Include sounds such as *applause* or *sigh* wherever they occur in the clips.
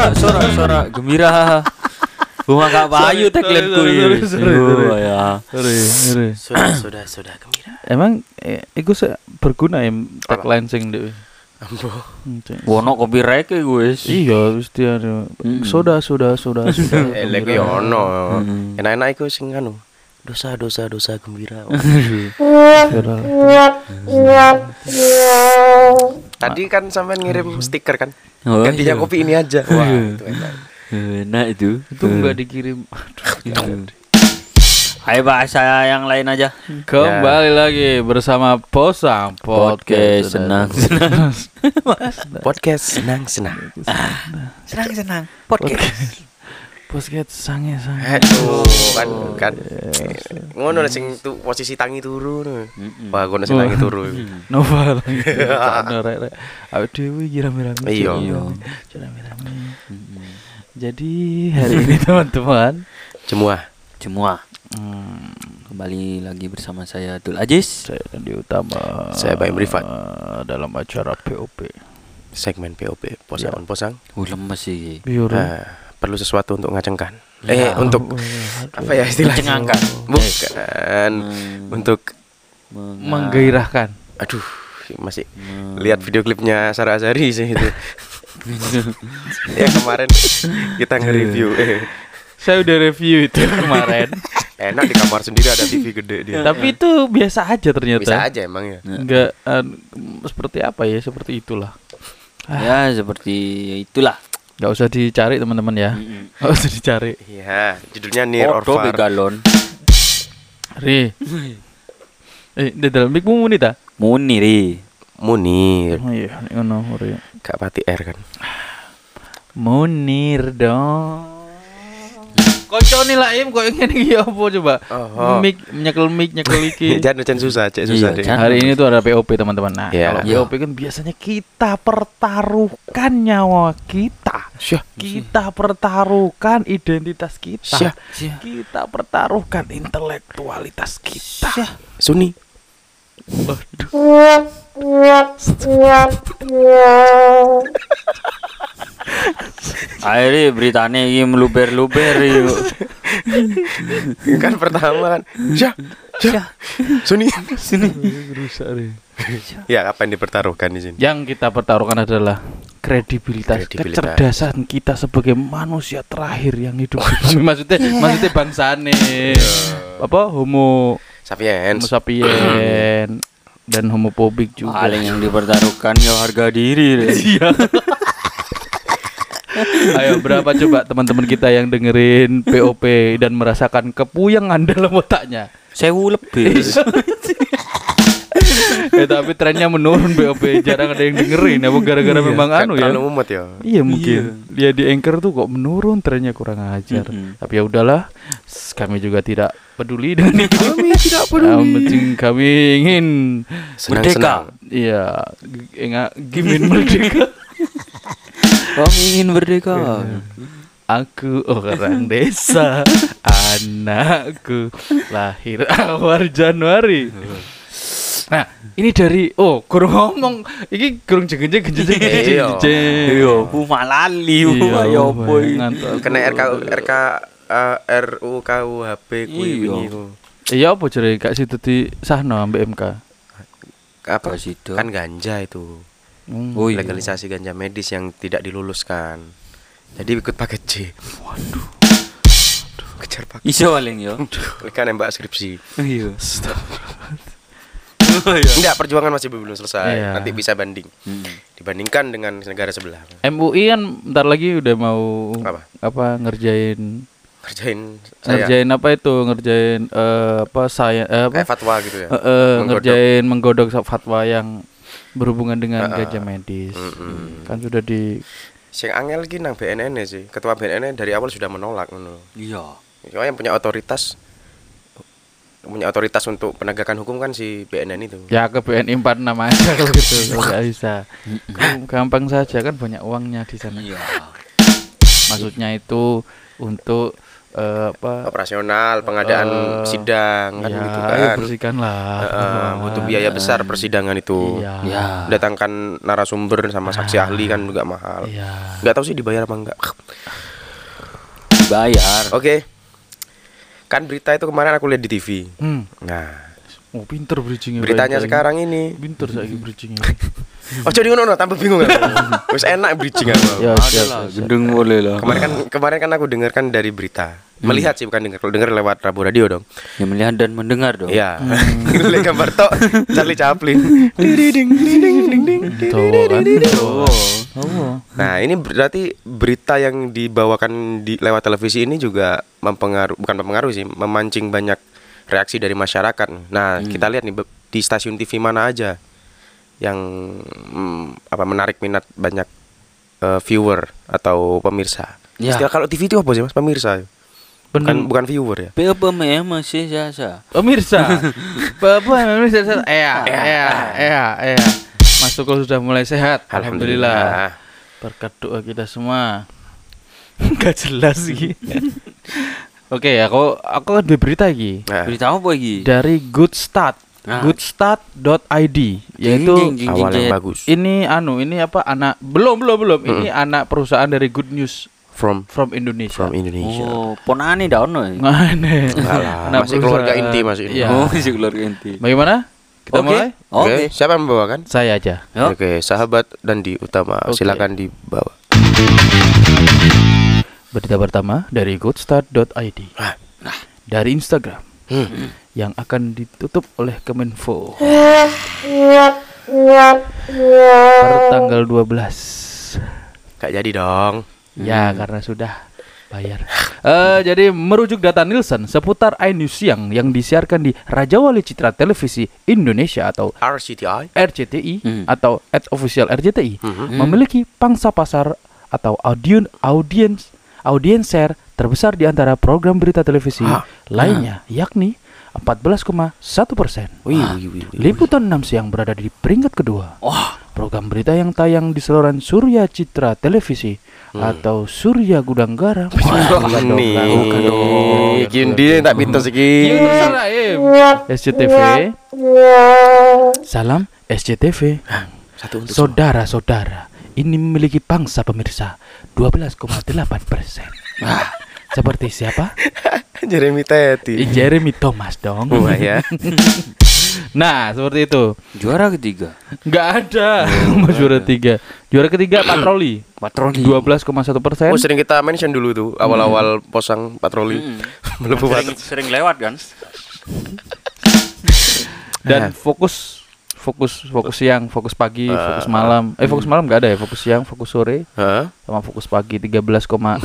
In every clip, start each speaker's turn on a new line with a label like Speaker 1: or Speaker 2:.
Speaker 1: sorak sorak sorak gembira. Bunga Kak Bayu
Speaker 2: Sorry,
Speaker 1: tagline ku
Speaker 2: sorry, sorry, sorry, sorry.
Speaker 1: Oh ya.
Speaker 3: Sudah, sudah, sudah gembira.
Speaker 2: Emang eh, iku berguna ya tagline sing.
Speaker 3: Ambo.
Speaker 1: Wono copyright e wis.
Speaker 2: Iya, anu.
Speaker 1: Mm.
Speaker 2: Sudah, sudah, sudah, *laughs* sudah.
Speaker 3: Eh, lek yo ono. Enak-enak iku sing anu. Dosa, dosa, dosa gembira. *laughs* Tadi kan sampean ngirim stiker kan?
Speaker 1: Oh,
Speaker 3: Gantinya
Speaker 1: iya.
Speaker 3: kopi ini aja. *laughs* Wah, itu enak.
Speaker 1: Enak itu.
Speaker 2: Itu enggak dikirim. Aduh.
Speaker 1: Ayo bahasa yang lain aja.
Speaker 2: Kembali lagi bersama Posang
Speaker 1: Podcast senang senang.
Speaker 3: Podcast senang senang. *laughs*
Speaker 1: senang senang.
Speaker 2: Podcast. Podcast sange sange.
Speaker 3: Aduh, kan kan. Ngono sing tu posisi tangi turu. no. Wah, ngono sing tangi turu. *laughs*
Speaker 2: Nova lagi. *laughs* Cana rek rek. Awake dhewe iki rame-rame.
Speaker 3: Iya.
Speaker 2: Rame-rame. Jadi hari ini *laughs* teman-teman
Speaker 3: Semua.
Speaker 1: Semua
Speaker 2: hmm,
Speaker 1: kembali lagi bersama saya Abdul Aziz.
Speaker 2: saya Dandi Utama
Speaker 3: Saya Baim Rifat.
Speaker 2: dalam acara POP.
Speaker 3: Segmen POP posang on posang.
Speaker 1: Uh lemes sih.
Speaker 2: Biar
Speaker 3: Ah, perlu sesuatu untuk ngacengkan.
Speaker 1: Ya.
Speaker 3: Eh, untuk apa ya istilahnya?
Speaker 1: Mencengangkan.
Speaker 3: Bukan.
Speaker 1: Hmm.
Speaker 3: Untuk
Speaker 2: menggairahkan.
Speaker 3: aduh, masih
Speaker 1: Hmm.
Speaker 3: lihat video klipnya Sarah Azhari sih itu. *laughs* ya kemarin kita nge-review eh,
Speaker 2: Saya udah review itu kemarin. *laughs*
Speaker 3: enak di kamar sendiri ada TV gede dia.
Speaker 2: Tapi itu biasa aja ternyata.
Speaker 3: Bisa aja emang ya.
Speaker 2: Enggak an- seperti apa ya? Seperti itulah.
Speaker 1: Ya seperti itulah.
Speaker 2: Enggak usah dicari teman-teman ya.
Speaker 1: Mm-mm. *laughs*
Speaker 2: Enggak usah dicari.
Speaker 3: Iya, judulnya Near or
Speaker 1: Odo
Speaker 3: Far.
Speaker 1: begalon.
Speaker 2: Ri. Eh, di dalam mic muni ta?
Speaker 1: Muni ri.
Speaker 3: Munir,
Speaker 2: Oh iya, ngono Ri.
Speaker 3: Kak Pati R kan.
Speaker 2: Munir dong. Kocone lah im kok ngene iki apa coba?
Speaker 3: Oh.
Speaker 2: Mic nyekel mic nyekel iki. *laughs*
Speaker 3: Jangan jangan susah, cek susah
Speaker 1: Iya,
Speaker 3: deh.
Speaker 1: jangan.
Speaker 2: Hari ini tuh ada POP teman-teman. Nah,
Speaker 3: Iya.
Speaker 2: kalau
Speaker 1: Iya.
Speaker 2: POP kan biasanya kita pertaruhkan nyawa kita.
Speaker 3: Syah.
Speaker 2: Kita pertaruhkan identitas kita.
Speaker 3: Syah.
Speaker 2: Kita pertaruhkan intelektualitas kita.
Speaker 3: Suni.
Speaker 1: Ayo ri beritanya ini meluber-luber
Speaker 3: kan pertama kan. Syah. Syah. Suni.
Speaker 1: Sini.
Speaker 2: Rusak
Speaker 3: ya, apa yang dipertaruhkan di sini?
Speaker 2: Yang kita pertaruhkan adalah kredibilitas,
Speaker 3: Kredibilitas.
Speaker 2: kecerdasan kita sebagai manusia terakhir yang hidup di bumi. *laughs* Maksudnya, maksudnya bangsane. Apa homo homo
Speaker 3: Sapiens.
Speaker 2: sapien dan homofobik juga.
Speaker 1: Paling yang dipertaruhkan ya harga diri ri. *laughs*
Speaker 2: Iya. Ayo berapa coba teman-teman kita yang dengerin POP dan merasakan kepuyangan dalam otaknya.
Speaker 1: Sewu lebih. *laughs*
Speaker 2: eh tapi trennya menurun POP jarang ada yang dengerin apa gara-gara memang
Speaker 3: Kan
Speaker 2: anu ya.
Speaker 3: terlalu mumet ya.
Speaker 2: Iya mungkin dia di anchor tuh kok menurun trennya kurang ajar.
Speaker 1: Mm-mm.
Speaker 2: Tapi ya udahlah, kami juga tidak peduli dengan itu. Kami tidak peduli. Yang penting kami ingin
Speaker 3: Senang-senang.
Speaker 2: Iya, enggak gimin merdeka. *laughs*
Speaker 1: Kami ingin merdeka.
Speaker 2: Aku orang desa, *laughs* anakku lahir awal Januari. Nah, ini dari oh, kurang ngomong, ini kurang jeng jeng jeng jeng
Speaker 3: Iya.
Speaker 1: Bu malali, bu ya iki?
Speaker 2: ngantuk.
Speaker 3: Kena RK RK RU KUHP kuwi wingi ku.
Speaker 2: Iya apa jere gak situ di sahno ambek MK.
Speaker 3: Apa? Kan ganja itu.
Speaker 2: Hmm.
Speaker 1: Oh iya.
Speaker 3: Legalisasi ganja medis yang tidak diluluskan. Jadi ikut paket C. Waduh. Kejar paket.
Speaker 1: Iso paling yo.
Speaker 3: Kan nembak skripsi.
Speaker 1: Iya. *laughs*
Speaker 3: Enggak, perjuangan masih belum selesai.
Speaker 2: Iya.
Speaker 3: Nanti bisa banding.
Speaker 1: Hmm.
Speaker 3: Dibandingkan dengan negara sebelah.
Speaker 2: MUI kan bentar lagi udah mau
Speaker 3: Apa?
Speaker 2: apa ngerjain
Speaker 3: Kerjain saya
Speaker 2: ngerjain apa itu ngerjain eh, apa saya eh, apa
Speaker 3: kayak fatwa gitu ya.
Speaker 2: Eh, eh,
Speaker 3: Menggodok.
Speaker 2: ngerjain menggodok fatwa yang berhubungan dengan
Speaker 3: Eh, eh.
Speaker 2: gajah medis
Speaker 3: Mm-mm.
Speaker 2: kan sudah di
Speaker 3: Sing angel iki nang BNN sih. Ketua BNN dari awal sudah menolak ngono.
Speaker 1: Iya.
Speaker 3: Soalnya yang punya otoritas punya otoritas untuk penegakan hukum kan si BNN itu.
Speaker 2: ya ke BNI 46 aja kalau gitu kalau nggak bisa gampang saja kan banyak uangnya di sana
Speaker 1: Iya.
Speaker 2: maksudnya itu untuk eh, apa
Speaker 3: Operasional, pengadaan
Speaker 2: Eh,
Speaker 3: sidang kan
Speaker 2: ya,
Speaker 3: gitu kan.
Speaker 2: bersihkan lah.
Speaker 3: Heeh, butuh biaya besar persidangan itu.
Speaker 2: Iya.
Speaker 1: Ya.
Speaker 3: Datangkan narasumber sama saksi ahli kan juga mahal.
Speaker 2: Iya.
Speaker 3: Nggak tahu sih dibayar apa enggak.
Speaker 1: Bayar.
Speaker 3: Oke. Kan berita itu kemarin aku lihat di TV.
Speaker 2: Hmm.
Speaker 3: Nah,
Speaker 2: Oh, pinter bridgingnya.
Speaker 3: beritanya sekarang ini.
Speaker 2: Pinter saya bridgingnya. *laughs*
Speaker 3: Oh jadi ngono tambah bingung aku. Wis enak bridging aku.
Speaker 2: ya, siap,
Speaker 1: gendeng boleh lah.
Speaker 3: Kemarin kan kemarin kan aku dengarkan dari berita. Melihat sih bukan dengar. Kalau dengar lewat Rabu Radio dong.
Speaker 1: Ya melihat dan mendengar dong.
Speaker 3: Iya. Lihat gambar tok Charlie Chaplin.
Speaker 2: Kan.
Speaker 1: Oh.
Speaker 2: Oh.
Speaker 3: Nah, ini berarti berita yang dibawakan di lewat televisi ini juga mempengaruhi bukan mempengaruhi sih, memancing banyak reaksi dari masyarakat. Nah, kita lihat nih di stasiun TV mana aja yang mm, apa menarik minat banyak eh, viewer atau pemirsa.
Speaker 1: Ya.
Speaker 3: Istilah kalau TV itu apa sih, Mas? Pemirsa. Bukan
Speaker 2: Bener.
Speaker 3: bukan viewer ya.
Speaker 1: Apa ya masih jasa.
Speaker 2: Pemirsa. Bapak pemirsa. Iya, iya, iya, iya. Mas Tukul sudah mulai sehat. Alhamdulillah. Berkat doa kita semua. *laughs* Gak jelas sih. *laughs* Oke, aku aku ada berita lagi
Speaker 3: Nah,
Speaker 1: Berita apa lagi?
Speaker 2: dari Good Start.
Speaker 1: Nah.
Speaker 2: Goodstart.id yaitu
Speaker 1: Jing, jing, jing,
Speaker 3: awal yang
Speaker 1: jing.
Speaker 3: bagus.
Speaker 2: ini anu ini apa anak belum belum belum ini anak perusahaan dari Good News
Speaker 3: From
Speaker 2: from Indonesia.
Speaker 3: from Indonesia.
Speaker 1: Oh, ponane dah ono. ya?
Speaker 3: Lah,
Speaker 2: Anak
Speaker 3: masih keluarga inti masih ini.
Speaker 2: Iya.
Speaker 1: Oh, masih keluarga inti.
Speaker 2: Bagaimana? Kita
Speaker 1: Oke.
Speaker 2: mulai?
Speaker 3: Oke,
Speaker 1: Oke.
Speaker 3: siapa yang membawakan?
Speaker 2: Saya aja.
Speaker 1: Yuk.
Speaker 3: Oke, sahabat Dandi Utama,
Speaker 2: Oke.
Speaker 3: silakan dibawa.
Speaker 2: Berita pertama dari goodstart.id.
Speaker 3: Ah,
Speaker 2: Dari Instagram
Speaker 3: Hmm.
Speaker 2: yang akan ditutup oleh Kemenfo. Per tanggal 12.
Speaker 3: Gak jadi dong.
Speaker 2: Ya, karena sudah bayar. Eh, jadi merujuk data Nielsen seputar iNews Siang yang disiarkan di Raja Wali Citra Televisi Indonesia atau
Speaker 3: RCTI.
Speaker 2: RCTI
Speaker 1: Hmm.
Speaker 2: atau at official RCTI
Speaker 3: Mhm.
Speaker 2: memiliki pangsa pasar atau audiens audiens audiens share terbesar di antara program berita televisi
Speaker 3: Ah.
Speaker 2: lainnya yakni 14,1 persen.
Speaker 3: Wih.
Speaker 2: Liputan 6 siang berada di peringkat kedua.
Speaker 1: Wah,
Speaker 2: Program berita yang tayang di saluran Surya Citra Televisi atau Surya Gudang Garam. Dong.
Speaker 3: Gini tak pintar
Speaker 2: Iya,
Speaker 3: segi.
Speaker 2: SCTV. Salam SCTV.
Speaker 3: Satu untuk
Speaker 2: Saudara-saudara, ini memiliki pangsa pemirsa 12,8 persen. Seperti siapa? *laughs*
Speaker 3: Jeremy Teti.
Speaker 2: Eh, Jeremy Thomas dong.
Speaker 3: Wah ya. *laughs*
Speaker 2: Nah, seperti itu.
Speaker 1: juara ketiga.
Speaker 2: Nggak ada Mas juara tiga. Juara ketiga patroli
Speaker 1: Patroli.
Speaker 2: 12,1 persen.
Speaker 3: Oh sering kita mention dulu tuh awal-awal posang patroli. *laughs* Melebu
Speaker 1: sering, sering lewat kan?
Speaker 2: Dan fokus fokus fokus siang, fokus pagi, fokus malam. Eh fokus malam nggak ada ya. Fokus siang, fokus sore,
Speaker 3: Hah?
Speaker 2: sama fokus pagi 13,11,3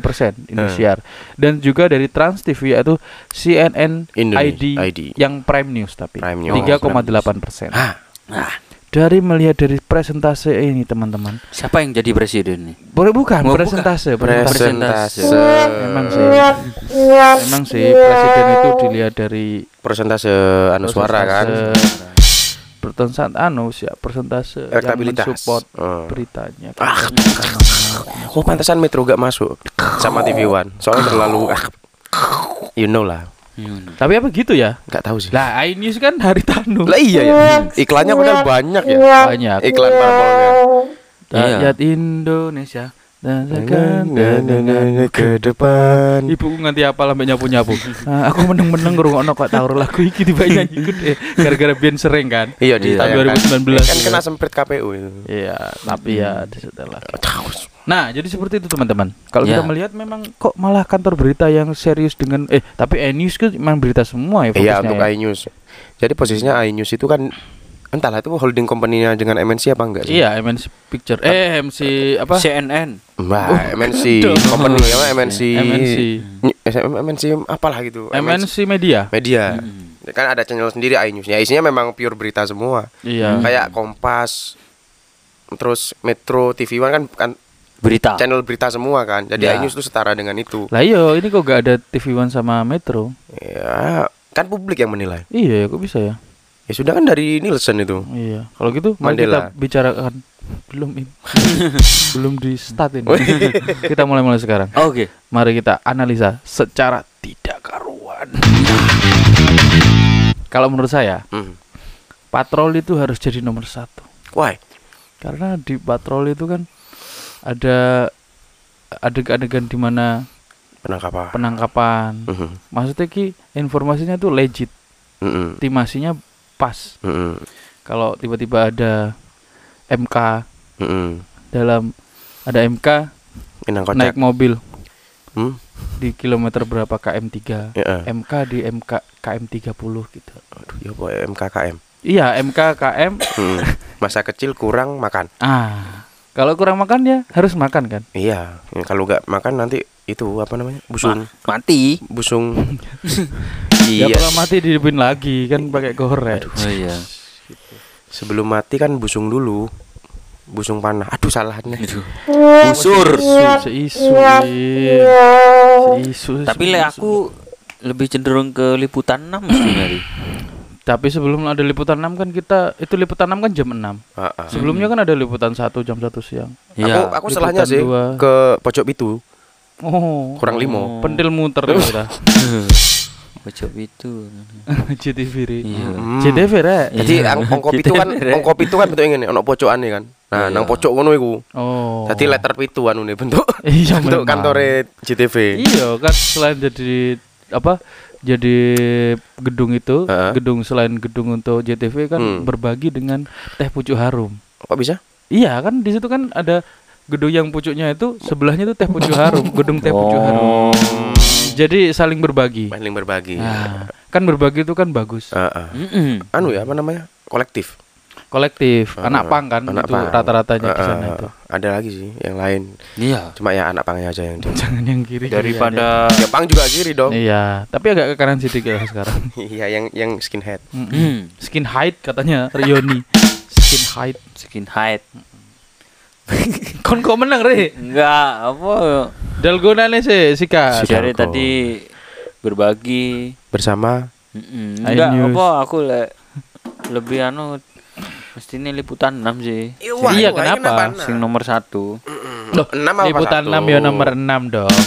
Speaker 2: *laughs* persen Indosiar. Dan juga dari Trans TV yaitu CNN ID,
Speaker 3: ID.
Speaker 2: yang Prime News tapi
Speaker 3: Prime News.
Speaker 2: 3,8 persen.
Speaker 3: Ah,
Speaker 1: Nah,
Speaker 2: Dari melihat dari presentase ini teman-teman,
Speaker 1: siapa yang jadi presiden nih?
Speaker 2: boleh bukan
Speaker 1: Oh, bukan.
Speaker 2: presentase, presentase.
Speaker 3: presentase.
Speaker 2: Emang sih, emang sih presiden itu dilihat dari
Speaker 3: Persentase anu suara kan.
Speaker 2: Persentase anu sih persentase yang
Speaker 3: Elektabilitas.
Speaker 2: mensupport
Speaker 3: Oh.
Speaker 2: beritanya.
Speaker 3: Ah. Oh pantesan Metro gak masuk sama TV One. Soalnya terlalu ah, you know lah.
Speaker 1: Hmm.
Speaker 2: Tapi apa gitu ya?
Speaker 3: Nggak tahu sih.
Speaker 2: Lah iNews kan Haritanu.
Speaker 3: Lah iya ya. Iklannya padahal banyak ya.
Speaker 2: Banyak.
Speaker 3: Iklan parabolnya.
Speaker 1: Iya.
Speaker 2: Rakyat Indonesia Rasakan
Speaker 3: ke depan.
Speaker 2: Ibuku nganti apa sampai nyapu-nyapu. *laughs* Ah, aku meneng-meneng ngrungokno kok tahu lagu iki tiba nyanyi gede gara-gara biyen sering kan.
Speaker 3: Iya di
Speaker 2: tahun 2019.
Speaker 3: Kan kena semprit KPU itu.
Speaker 2: Iya, tapi ya setelah.
Speaker 3: Tahu.
Speaker 2: Nah, jadi seperti itu teman-teman. Kalau kita melihat memang kok malah kantor berita yang serius dengan eh tapi iNews kan memang berita semua ya fokusnya.
Speaker 3: Iya untuk
Speaker 2: ya.
Speaker 3: iNews. Jadi posisinya iNews itu kan entahlah itu holding company-nya dengan MNC apa enggak sih?
Speaker 2: Iya, MNC Picture. Eh, MC apa?
Speaker 1: CNN.
Speaker 3: Mbak, MNC
Speaker 2: Aduh.
Speaker 3: company apa MNC
Speaker 2: MNC.
Speaker 3: MNC apalah gitu.
Speaker 2: MNC Media.
Speaker 3: Media. Kan ada channel sendiri iNewsnya. Isinya memang pure berita semua.
Speaker 2: Iya.
Speaker 3: Kayak Kompas, terus Metro, TV One kan kan
Speaker 1: Berita.
Speaker 3: channel berita semua kan. Jadi
Speaker 1: Ya.
Speaker 3: iNews itu setara dengan itu.
Speaker 2: Lah iya, ini kok gak ada TV One sama Metro?
Speaker 3: Ya, kan publik yang menilai.
Speaker 2: Iya, kok bisa ya?
Speaker 3: Ya sudah kan dari Nielsen itu.
Speaker 2: Iya. Kalau gitu mari kita
Speaker 3: Mandela.
Speaker 2: bicarakan belum ini. *laughs* belum di start ini. *laughs* kita mulai mulai sekarang.
Speaker 1: Oke.
Speaker 2: Mari kita analisa secara tidak karuan. Kalau menurut saya,
Speaker 3: Hmm.
Speaker 2: patroli itu harus jadi nomor satu.
Speaker 3: Why?
Speaker 2: Karena di patroli itu kan ada adegan-adegan di mana
Speaker 3: Penangkapan.
Speaker 2: penangkapan.
Speaker 3: Mhm.
Speaker 2: Maksudnya ki informasinya tuh legit,
Speaker 3: Mhm.
Speaker 2: timasinya pas.
Speaker 3: Mhm.
Speaker 2: Kalau tiba-tiba ada MK
Speaker 3: Mhm.
Speaker 2: dalam ada MK naik mobil
Speaker 3: Hmm?
Speaker 2: di kilometer berapa KM3
Speaker 3: Ya.
Speaker 2: MK di MK KM30 gitu
Speaker 3: Aduh, ya boy MKKM.
Speaker 2: iya MK KM
Speaker 3: Hmm. Masa kecil kurang makan.
Speaker 2: ah kalau kurang makan ya harus makan kan
Speaker 3: Iya, ya, kalau nggak makan nanti itu apa namanya? Busung.
Speaker 1: Mati.
Speaker 3: Busung.
Speaker 2: ya *laughs*
Speaker 3: iya.
Speaker 2: kalau mati dihidupin lagi kan pakai korek
Speaker 1: Oh iya.
Speaker 3: Sebelum mati kan busung dulu. Busung panah. Aduh salahnya.
Speaker 1: Itu. Busur.
Speaker 2: seisu seisu
Speaker 1: Tapi le aku lebih cenderung ke liputan 6 mesti nyari.
Speaker 2: tapi sebelum ada liputan 6 kan kita itu liputan 6 kan jam 6
Speaker 3: Ah, ah.
Speaker 2: sebelumnya kan ada liputan 1 jam 1 siang
Speaker 1: Iya.
Speaker 3: Aku aku salahnya sih
Speaker 2: dua.
Speaker 3: ke pojok itu
Speaker 2: oh
Speaker 3: kurang limo.
Speaker 2: pentil muter kita *laughs*
Speaker 1: Pojok itu. *laughs* Iya.
Speaker 3: Hmm.
Speaker 2: JTV rek
Speaker 3: Jadi ang- ongkop itu kan ongkop itu kan bentuknya ngene, ono pojokane kan. Nah,
Speaker 1: Iya.
Speaker 3: nang pojok ngono iku.
Speaker 2: oh
Speaker 3: Jadi letter pitu anu nih bentuk *laughs*
Speaker 2: Iya,
Speaker 3: bentuk
Speaker 2: memang.
Speaker 3: kantore JTV.
Speaker 2: Iya kan selain jadi apa jadi gedung itu
Speaker 3: Heeh.
Speaker 2: gedung selain gedung untuk JTV kan
Speaker 3: Hmm.
Speaker 2: berbagi dengan teh pucuk harum.
Speaker 3: Kok bisa?
Speaker 2: Iya kan di situ kan ada gedung yang pucuknya itu sebelahnya itu teh pucuk harum, gedung teh pucuk
Speaker 1: Oh.
Speaker 2: harum. Jadi saling berbagi.
Speaker 3: Paling berbagi.
Speaker 2: Nah, kan berbagi itu kan bagus.
Speaker 3: Heeh.
Speaker 1: Mm-mm.
Speaker 3: Anu ya apa namanya? Kolektif.
Speaker 2: Kolektif,
Speaker 3: Heeh.
Speaker 2: anak pang kan
Speaker 3: Anak
Speaker 2: itu rata-ratanya di
Speaker 3: Heeh.
Speaker 2: sana itu.
Speaker 3: Ada lagi sih yang lain.
Speaker 1: Iya.
Speaker 3: Cuma ya anak pangnya aja yang di. *laughs*
Speaker 2: Jangan yang kiri
Speaker 1: Daripada
Speaker 3: Ya pang juga kiri dong.
Speaker 2: Iya, tapi agak ke kanan sedikit sekarang. *laughs*
Speaker 3: Iya, yang yang skinhead.
Speaker 1: Hmm.
Speaker 2: Skin height katanya Rioni. *laughs* Skin height.
Speaker 1: Skin height. *laughs*
Speaker 2: Kon kok menang re?
Speaker 1: Enggak, apa
Speaker 2: Dalgonane sih sikat.
Speaker 3: Si-
Speaker 1: dari tadi berbagi.
Speaker 3: Bersama
Speaker 1: Mm-mm.
Speaker 2: Ayo
Speaker 1: Enggak, apa aku le lebih anu mesti ini liputan 6 sih.
Speaker 2: Iya, kenapa?
Speaker 1: Sing nomor satu.
Speaker 2: Loh,
Speaker 3: enam apa
Speaker 2: liputan
Speaker 3: satu?
Speaker 2: 6 ya nomor 6 dong.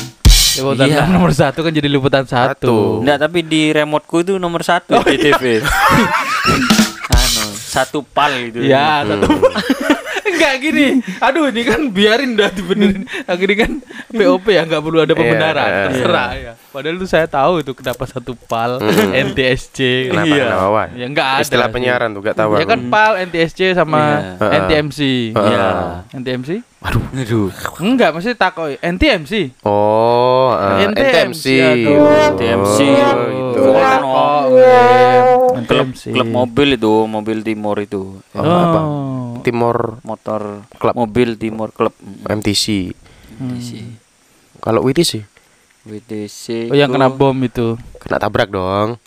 Speaker 2: Liputan
Speaker 1: Iya.
Speaker 2: 6 nomor 1 kan jadi liputan 1.
Speaker 3: Satu.
Speaker 1: Enggak, tapi di remoteku itu nomor satu di TV. *laughs* anu, satu pal gitu.
Speaker 2: Iya, satu. Enggak gini. Aduh, ini kan biarin dah dibenerin. Akhirnya kan POP ya enggak perlu ada
Speaker 3: Iya,
Speaker 2: pembenaran.
Speaker 3: iya.
Speaker 2: Terserah ya. Padahal itu saya tahu itu kenapa satu PAL,
Speaker 3: Mm.
Speaker 2: NTSC.
Speaker 3: Kenapa
Speaker 1: Iya.
Speaker 3: kenapa Wan?
Speaker 2: Ya enggak ada.
Speaker 3: Istilah penyiaran tuh gak tahu.
Speaker 2: Ya
Speaker 3: aku.
Speaker 2: kan PAL, NTSC sama
Speaker 3: Iya.
Speaker 2: NTMC.
Speaker 1: Iya.
Speaker 2: NTMC?
Speaker 1: Aduh. Aduh.
Speaker 2: Enggak, mesti takoi. NTMC.
Speaker 3: Oh, eh,
Speaker 2: NTMC.
Speaker 3: NTMC. Oh, gitu.
Speaker 1: Oh,
Speaker 2: Oh,
Speaker 1: Klub,
Speaker 2: NTMC.
Speaker 1: klub mobil itu, mobil Timor itu.
Speaker 3: Oh, apa?
Speaker 2: Oh.
Speaker 3: Timor
Speaker 1: Motor
Speaker 3: Klub.
Speaker 1: mobil Timor Klub.
Speaker 3: MTC.
Speaker 1: WTC.
Speaker 3: Kalau WTC
Speaker 1: WTC.
Speaker 2: Oh, yang kena bom itu.
Speaker 3: kena tabrak dong.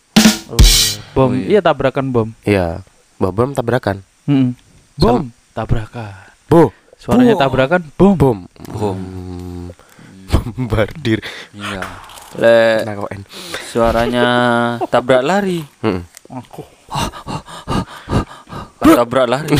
Speaker 2: Bom.
Speaker 1: Oh, iya.
Speaker 2: Iya, tabrakan bom.
Speaker 3: Iya. Bom tabrakan.
Speaker 2: Mm-mm. Bom, tabrakan.
Speaker 3: Bo,
Speaker 2: Suaranya
Speaker 3: Bom.
Speaker 2: tabrakan, bom.
Speaker 3: bom.
Speaker 1: Bom.
Speaker 3: Hmm. *laughs* Bombardir.
Speaker 1: Iya. Le
Speaker 3: Nah,
Speaker 1: suaranya tabrak lari.
Speaker 3: Hmm.
Speaker 1: Tabrak lari.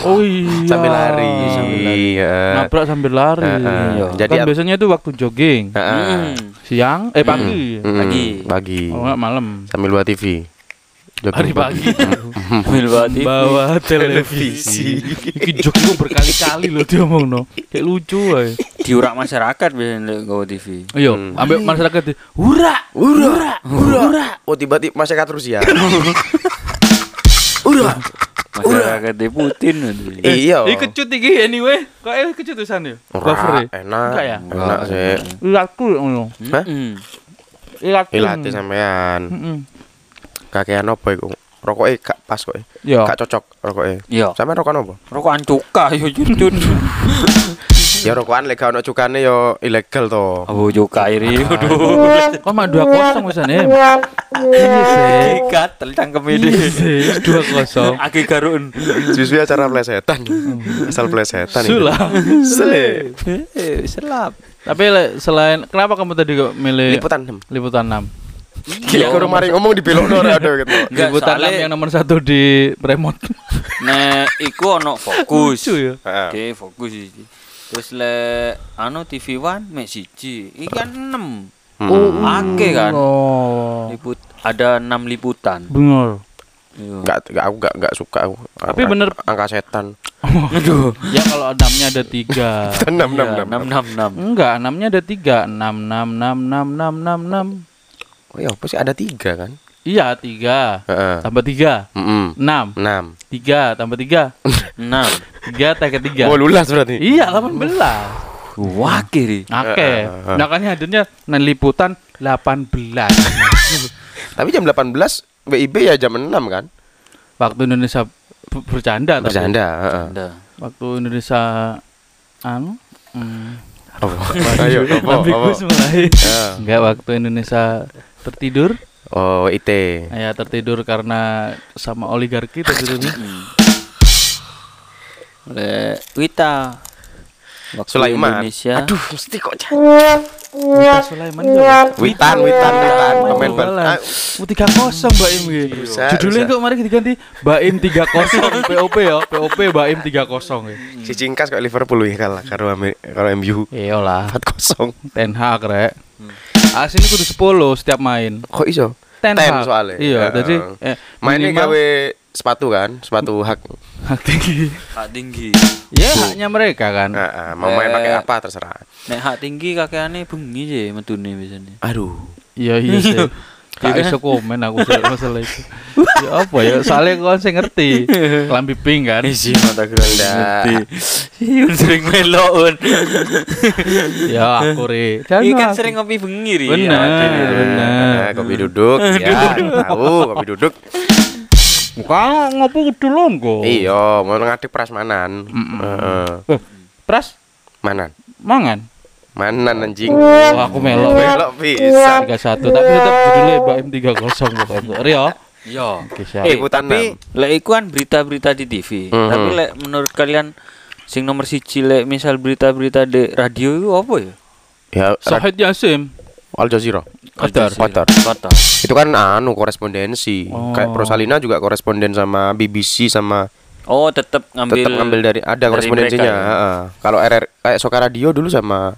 Speaker 2: Oh iya.
Speaker 3: Sambil lari.
Speaker 1: Sambil lari.
Speaker 3: Iya.
Speaker 2: Nabrak sambil lari.
Speaker 3: Eh.
Speaker 1: Iya.
Speaker 3: Jadi
Speaker 2: kan biasanya itu waktu jogging.
Speaker 3: Heeh.
Speaker 1: Hmm.
Speaker 2: Siang, eh pagi.
Speaker 3: Hmm,
Speaker 1: Pagi.
Speaker 3: Pagi.
Speaker 2: Oh enggak malam.
Speaker 3: Sambil buat TV. Jogging
Speaker 2: Hari pagi. *laughs*
Speaker 1: Ambil bawa TV.
Speaker 2: Bawa *laughs* televisi. Iki jogging berkali-kali loh dia ngomong no. Kayak lucu aja.
Speaker 1: Diurak masyarakat biasanya gawa TV.
Speaker 2: Iya,
Speaker 3: Hmm.
Speaker 2: ambil masyarakat di hura,
Speaker 3: Ura, ura, Oh tiba-tiba masyarakat terus ya. *laughs*
Speaker 1: Masyarakat di Putin nanti.
Speaker 3: Iya.
Speaker 2: Ih kecut iki anyway. Kok eh kecut tulisan ya? Cover ya?
Speaker 3: enak.
Speaker 2: Enggak ya?
Speaker 3: Enak sih.
Speaker 2: Ilatku ngono.
Speaker 3: Hah?
Speaker 1: Mm-mm.
Speaker 2: Ilatku.
Speaker 3: Ilate sampean.
Speaker 2: Heeh.
Speaker 3: Kakean apa iku? Rokoke gak pas kok.
Speaker 2: Ya.
Speaker 3: Gak cocok rokoke.
Speaker 1: Iya.
Speaker 3: Sampean rokokan apa?
Speaker 1: Rokokan cuka yo jujur. *laughs*
Speaker 3: Ya rokokan lek gak ono cukane yo ilegal to.
Speaker 1: Abu cuka iri. Aduh.
Speaker 2: Kok mah 2-0 wisane. Iya sih.
Speaker 1: Gatel cangkem ini.
Speaker 2: Iya sih, 2-0.
Speaker 1: Aki garun.
Speaker 3: Justru acara plesetan. Asal plesetan ini.
Speaker 2: Sulah.
Speaker 3: Sele.
Speaker 1: Eh, selap.
Speaker 2: Tapi selain kenapa kamu tadi kok milih
Speaker 3: Liputan 6.
Speaker 2: liputan 6?
Speaker 3: Gila kurang mari ngomong di belokno ora ada gitu.
Speaker 1: Enggak,
Speaker 2: liputan 6
Speaker 1: soalnya-
Speaker 2: yang nomor satu di remote.
Speaker 1: nek iku ono fokus.
Speaker 2: Ya.
Speaker 3: Heeh.
Speaker 1: Oke, fokus iki. Terus le anu TV One mek siji. Iki kan 6.
Speaker 2: Oh,
Speaker 1: Ake kan.
Speaker 2: Oh.
Speaker 1: Liput ada 6 liputan.
Speaker 2: Bener.
Speaker 1: Iya.
Speaker 3: Enggak, enggak aku enggak enggak suka aku.
Speaker 2: Tapi
Speaker 3: Angka-
Speaker 2: bener-
Speaker 3: angka setan.
Speaker 1: Aduh.
Speaker 2: Ya kalau enamnya ada tiga. *laughs*
Speaker 3: Enam enam
Speaker 1: Iya,
Speaker 3: enam.
Speaker 1: 666.
Speaker 2: Enggak, enamnya ada tiga. Enam, enam, enam, enam, enam, enam, enam.
Speaker 3: Oh ya, apa sih ada tiga kan?
Speaker 2: Iya, tiga.
Speaker 3: Heeh.
Speaker 2: Tambah tiga.
Speaker 3: Mm-mm.
Speaker 2: Enam.
Speaker 3: Enam.
Speaker 2: Tiga, tambah tiga. *laughs*
Speaker 1: 6.
Speaker 2: Tiga, tambah tiga.
Speaker 3: Oh lulas berarti.
Speaker 2: Iya, 18.
Speaker 1: Wah, kiri.
Speaker 2: Oke. Nah kan hadirnya nah, liputan 18. *laughs*
Speaker 3: Tapi jam 18 WIB ya jam 6 kan?
Speaker 2: Waktu Indonesia ber- bercanda tapi.
Speaker 3: Bercanda, heeh.
Speaker 1: Ada.
Speaker 2: Waktu Indonesia anu hmm,
Speaker 3: Oh, ayo, apa, apa? Ya. *laughs*
Speaker 2: Enggak waktu Indonesia tertidur.
Speaker 3: Oh, IT.
Speaker 2: Ya tertidur karena sama oligarki tertidurnya.
Speaker 1: Le Wita. Waktu
Speaker 3: Sulaiman.
Speaker 1: Indonesia.
Speaker 3: Aduh, mesti kok
Speaker 2: Wita Sulaiman.
Speaker 3: Witan, Witan, Witan, pemain bal.
Speaker 2: Oh, tiga kosong Mbak Im gitu.
Speaker 3: Bisa,
Speaker 2: Judulnya kok mari diganti Mbak Im tiga kosong *laughs* POP ya POP Mbak Im tiga kosong ya.
Speaker 3: Si Cingkas kok Liverpool ya kalah karo karo MU
Speaker 2: Iya lah
Speaker 3: 4-0.
Speaker 2: Ten Hag rek. Asli kudu 10 setiap main.
Speaker 3: Kok iso?
Speaker 2: Ten,
Speaker 3: Ten
Speaker 2: Hag.
Speaker 3: soalnya.
Speaker 2: Iya,
Speaker 3: Heeh.
Speaker 2: jadi eh,
Speaker 3: Mainnya gawe sepatu kan, sepatu hak.
Speaker 2: hak tinggi.
Speaker 1: Hak tinggi.
Speaker 2: Ya haknya mereka kan.
Speaker 3: Heeh, mau main
Speaker 1: Eh.
Speaker 3: pakai apa terserah.
Speaker 1: Nek hak tinggi kakeane bengi je metune biasanya.
Speaker 3: Aduh.
Speaker 2: Iya iya sih. Gak
Speaker 1: Iya
Speaker 2: iso komen aku masalah itu. ya apa ya? Soalnya kau sing ngerti. Kelambi pink kan.
Speaker 1: Isi mata ngerti. Iya sering melon.
Speaker 2: ya aku re.
Speaker 1: Iki kan
Speaker 2: aku.
Speaker 1: sering ngopi bengi ri.
Speaker 2: Bener.
Speaker 1: Ya,
Speaker 2: bener.
Speaker 3: Nah, kopi duduk, *laughs* ya tahu kopi duduk.
Speaker 2: Muka ngopi kedulun kok.
Speaker 3: Iya, mau ngadek prasmanan. Heeh.
Speaker 2: Eh, Pras
Speaker 3: Manan.
Speaker 2: mangan.
Speaker 3: Manan anjing.
Speaker 2: Oh, aku melok.
Speaker 3: Belok bisa.
Speaker 2: 31 tapi tetap judulnya Mbak M 30 pokoknya. Rio.
Speaker 1: Iya.
Speaker 2: Oke, siap.
Speaker 1: Eh, tapi lek iku kan berita-berita di TV.
Speaker 3: Mhm.
Speaker 1: Tapi lek menurut kalian sing nomor siji lek misal berita-berita di radio itu apa ya?
Speaker 3: Ya,
Speaker 2: Sahid Yasim.
Speaker 3: Al Jazeera.
Speaker 2: Qatar.
Speaker 3: Qatar.
Speaker 1: Qatar.
Speaker 3: Itu kan anu korespondensi.
Speaker 2: Oh.
Speaker 3: Kayak Prosalina juga koresponden sama BBC sama
Speaker 1: Oh, tetap ngambil
Speaker 3: tetap ngambil dari ada
Speaker 1: dari
Speaker 3: korespondensinya.
Speaker 1: ya?
Speaker 3: heeh. Kalau RR kayak Soka Radio dulu sama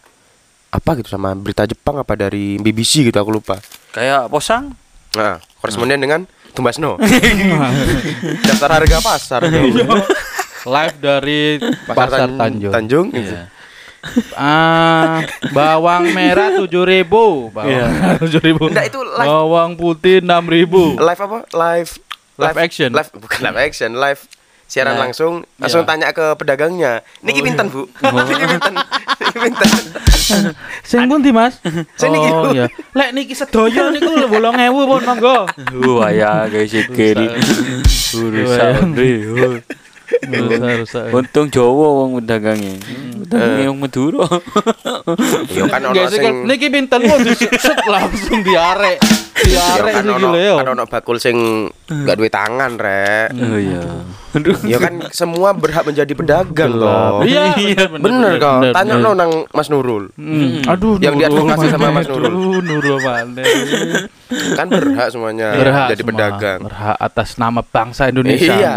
Speaker 3: apa gitu sama berita Jepang apa dari BBC gitu aku lupa.
Speaker 1: Kayak posang.
Speaker 3: Nah, koresponden dengan Tumbasno. *laughs* Daftar harga pasar.
Speaker 2: Live dari Pasar
Speaker 3: Tan-
Speaker 2: Tanjung.
Speaker 3: Tanjung. gitu.
Speaker 1: Iya.
Speaker 2: Ah, bawang merah 7000 Bawang
Speaker 1: Iya.
Speaker 2: merah 7000
Speaker 3: Enggak, itu live.
Speaker 2: Bawang putih 6000
Speaker 3: Live apa? Live
Speaker 2: Live action.
Speaker 3: Live bukan live action, live siaran
Speaker 1: Ya.
Speaker 3: langsung langsung
Speaker 2: Ya.
Speaker 3: tanya ke pedagangnya. Niki pinten, Bu? *laughs* Niki pinten? Niki pinten?
Speaker 2: Sing pundi Mas?
Speaker 3: Sing niki,
Speaker 2: Oh
Speaker 3: Bu.
Speaker 2: iya. Lek niki sedaya niku 8000 pun monggo.
Speaker 1: Wah ya guys sikil. Urusan. Untung Jawa wong pedagangnya. Pedagangnya wong Madura.
Speaker 3: Iya kan ono sing
Speaker 2: niki pinten mau diset langsung diarek.
Speaker 3: Ya
Speaker 2: Diarek
Speaker 3: kan
Speaker 2: iki
Speaker 3: ono
Speaker 2: lho yo.
Speaker 3: kan ono bakul sing gak duwe tangan, Rek.
Speaker 1: Oh iya. Aduh.
Speaker 3: Ya kan semua berhak menjadi pedagang loh.
Speaker 2: Iya,
Speaker 3: Bener kok. Tanya no nang Mas Nurul.
Speaker 2: Hmm. Aduh,
Speaker 3: Yang diadvokasi sama Mas Nurul.
Speaker 2: Nurul mana?
Speaker 3: Kan berhak semuanya
Speaker 2: Berhak
Speaker 3: jadi pedagang.
Speaker 2: Berhak atas nama bangsa Indonesia.
Speaker 3: Iya.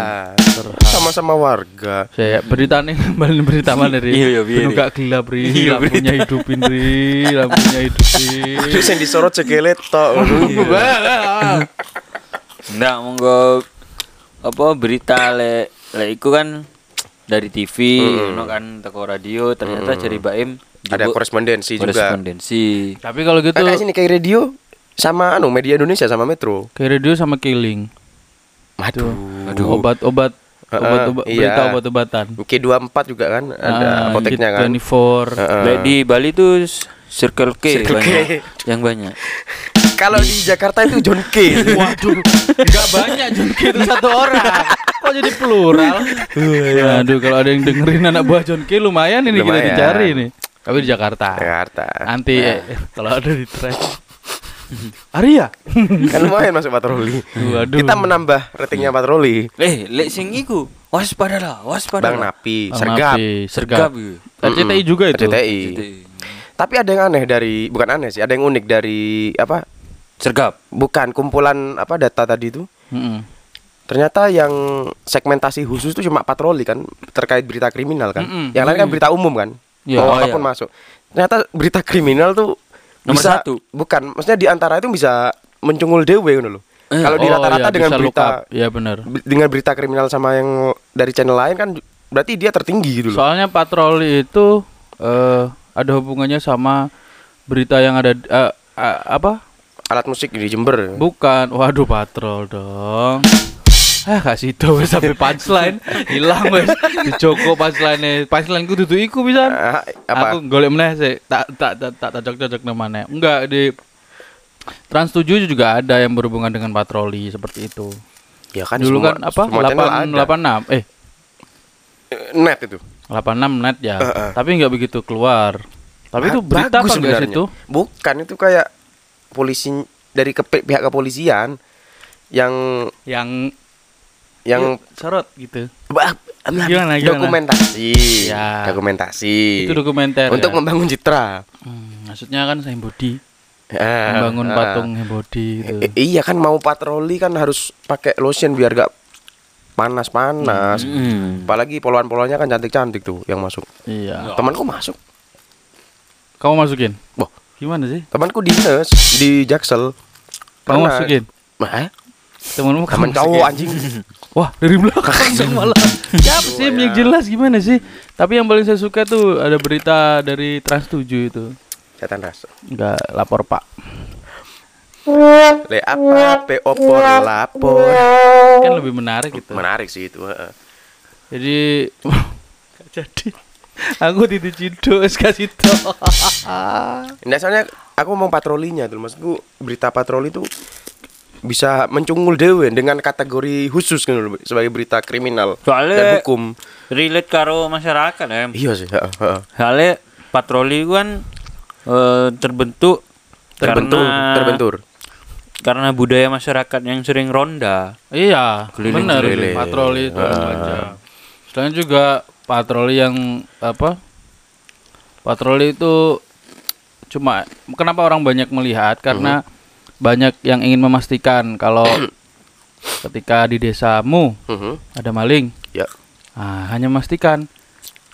Speaker 3: Sama-sama warga.
Speaker 2: Saya berita nih kembali berita mana ri?
Speaker 1: Iya, iya, iya.
Speaker 2: gak gelap ri,
Speaker 1: Iya,
Speaker 2: lampunya hidupin ri, lampunya hidupin.
Speaker 3: Terus yang disorot cekelet tok.
Speaker 1: Nggak monggo apa berita le le iku kan dari TV,
Speaker 3: Mm-mm.
Speaker 1: ono kan teko radio ternyata jadi Baim
Speaker 3: Ada korespondensi juga.
Speaker 1: korespondensi.
Speaker 2: Tapi kalau gitu
Speaker 3: Kayak sini kayak radio sama anu media Indonesia sama Metro.
Speaker 2: kayak radio sama killing.
Speaker 3: Aduh.
Speaker 1: Aduh.
Speaker 2: Obat-obat Obat-obat
Speaker 3: iya.
Speaker 2: berita obat-obatan.
Speaker 3: K24 juga kan ada
Speaker 2: Ah,
Speaker 3: apoteknya kan.
Speaker 2: 24.
Speaker 3: Heeh.
Speaker 1: Lek di Bali tuh s- Circle K
Speaker 3: Circle K.
Speaker 1: banyak. Yang banyak. *laughs*
Speaker 3: Kalau di Jakarta itu John K. *laughs*
Speaker 2: Waduh, enggak banyak John K itu satu orang. Kok jadi plural? Aduh, kalau ada yang dengerin anak buah John K lumayan ini kita
Speaker 3: Lumayan.
Speaker 2: dicari nih. Tapi di Jakarta.
Speaker 3: Jakarta.
Speaker 2: Nanti eh, kalau ada di track. *laughs* Arya.
Speaker 3: Kan lumayan masuk patroli.
Speaker 2: Waduh.
Speaker 3: Kita menambah ratingnya patroli.
Speaker 1: Eh, lek sing iku waspadalah, waspada.
Speaker 3: Bang Napi,
Speaker 2: Bang
Speaker 3: sergap,
Speaker 2: Napi,
Speaker 1: Sergap.
Speaker 2: sergap.
Speaker 1: gitu.
Speaker 2: RCTI juga itu.
Speaker 3: RCTI. Tapi ada yang aneh dari bukan aneh sih, ada yang unik dari apa?
Speaker 1: Sergap.
Speaker 3: Bukan kumpulan apa data tadi itu.
Speaker 2: Mm-mm.
Speaker 3: ternyata yang segmentasi khusus itu cuma patroli kan terkait berita kriminal kan.
Speaker 2: Mm-mm.
Speaker 3: Yang lain kan berita umum kan. Mau
Speaker 1: oh,
Speaker 3: apa pun
Speaker 1: iya.
Speaker 3: masuk. Ternyata berita kriminal tuh
Speaker 1: Nomor
Speaker 3: bisa,
Speaker 1: satu.
Speaker 3: Bukan, maksudnya di antara itu bisa mencungul dewe ngono loh.
Speaker 1: Eh,
Speaker 3: Kalau di
Speaker 2: Oh,
Speaker 3: rata-rata
Speaker 2: iya,
Speaker 3: dengan berita.
Speaker 2: Iya benar.
Speaker 3: dengan berita kriminal sama yang dari channel lain kan berarti dia tertinggi gitu loh.
Speaker 2: Soalnya patroli itu eh ada hubungannya sama berita yang ada eh, eh, apa?
Speaker 3: Alat musik di Jember.
Speaker 2: Bukan. Waduh, patrol dong. Ah, kasih itu wes sampai punchline. Hilang wes dicoko punchline punchline ku dudu iku bisa
Speaker 3: Ah, apa?
Speaker 2: aku golek meneh sih tak tak tak tak cocok cocok namanya enggak di Trans 7 juga ada yang berhubungan dengan patroli seperti itu.
Speaker 3: Ya kan
Speaker 2: dulu
Speaker 3: semua-
Speaker 2: kan apa?
Speaker 3: semua channel
Speaker 2: 8
Speaker 3: ada.
Speaker 2: 86 eh.
Speaker 3: Eh, net itu.
Speaker 2: 86 net ya.
Speaker 3: Eh, eh.
Speaker 2: tapi nggak begitu keluar. Tapi itu
Speaker 3: Ba-
Speaker 2: berita apa enggak situ?
Speaker 3: Bukan itu kayak polisi dari ke, pihak kepolisian yang
Speaker 2: yang
Speaker 3: yang
Speaker 2: yuk, sorot gitu
Speaker 3: Bah,
Speaker 2: Gimana, gimana?
Speaker 3: dokumentasi
Speaker 2: Ya.
Speaker 3: dokumentasi
Speaker 2: itu dokumenter
Speaker 3: untuk
Speaker 2: ya?
Speaker 3: membangun citra
Speaker 2: Hmm, maksudnya kan saya body
Speaker 3: Ah,
Speaker 2: membangun
Speaker 3: ah.
Speaker 2: patung body gitu.
Speaker 3: Iya kan mau patroli kan harus pakai lotion biar gak panas-panas
Speaker 1: Hmm.
Speaker 3: apalagi poluan-poluannya kan cantik-cantik tuh yang masuk
Speaker 2: Iya.
Speaker 3: temanku masuk
Speaker 2: Kamu masukin?
Speaker 3: Wah.
Speaker 2: Gimana sih?
Speaker 3: temanku dinas di Jaksel
Speaker 2: Kamu
Speaker 3: Pernah.
Speaker 2: masukin?
Speaker 3: Hah?
Speaker 2: Temenmu
Speaker 3: teman
Speaker 2: kamu
Speaker 3: cowok anjing
Speaker 2: Wah, dari belakang dong malah. Siapa sih yang jelas gimana sih? Tapi yang paling saya suka tuh ada berita dari Trans 7 itu.
Speaker 3: setan ras
Speaker 2: Enggak lapor, Pak.
Speaker 3: le apa pe opor lapor
Speaker 2: Kan lebih menarik gitu.
Speaker 3: menarik sih itu heeh.
Speaker 2: Jadi *laughs* Gak jadi. Aku titik cido kasih tau.
Speaker 3: Nah, soalnya aku mau patrolinya tuh, maksudku berita patroli itu bisa mencungul dewe dengan kategori khusus kan sebagai berita kriminal
Speaker 1: Soalnya-
Speaker 3: dan hukum.
Speaker 1: relate karo masyarakat ya
Speaker 3: Iya sih, heeh, heeh.
Speaker 1: soalnya patroli kan eh, terbentuk
Speaker 3: terbentur,
Speaker 1: karena,
Speaker 3: terbentur.
Speaker 1: karena budaya masyarakat yang sering ronda
Speaker 2: Iya, benar patroli itu
Speaker 3: Ah.
Speaker 2: aja. Selain juga patroli yang apa? Patroli itu cuma kenapa orang banyak melihat karena banyak yang ingin memastikan kalau *coughs* ketika di desamu
Speaker 3: Mhm.
Speaker 2: ada maling,
Speaker 3: Ya.
Speaker 2: ah, hanya memastikan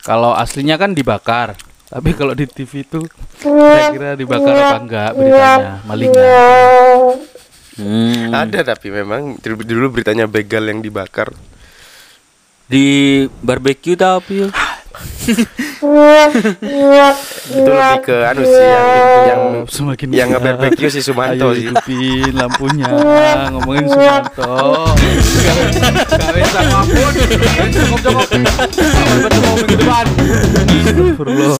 Speaker 2: kalau aslinya kan dibakar. Tapi kalau di TV itu kira-kira dibakar apa enggak beritanya malingnya.
Speaker 1: Hmm.
Speaker 3: Ada tapi memang dulu, beritanya begal yang dibakar.
Speaker 1: di barbecue tapi
Speaker 3: Itu lebih ke anu sih yang yang
Speaker 2: Semakin
Speaker 3: yang nge-barbecue si Sumanto
Speaker 2: Ayo
Speaker 3: sih.
Speaker 2: hidupin lampunya ngomongin *laughs* Sumanto. Gak bisa apa pun cukup cukup sampai bertemu minggu depan Astagfirullah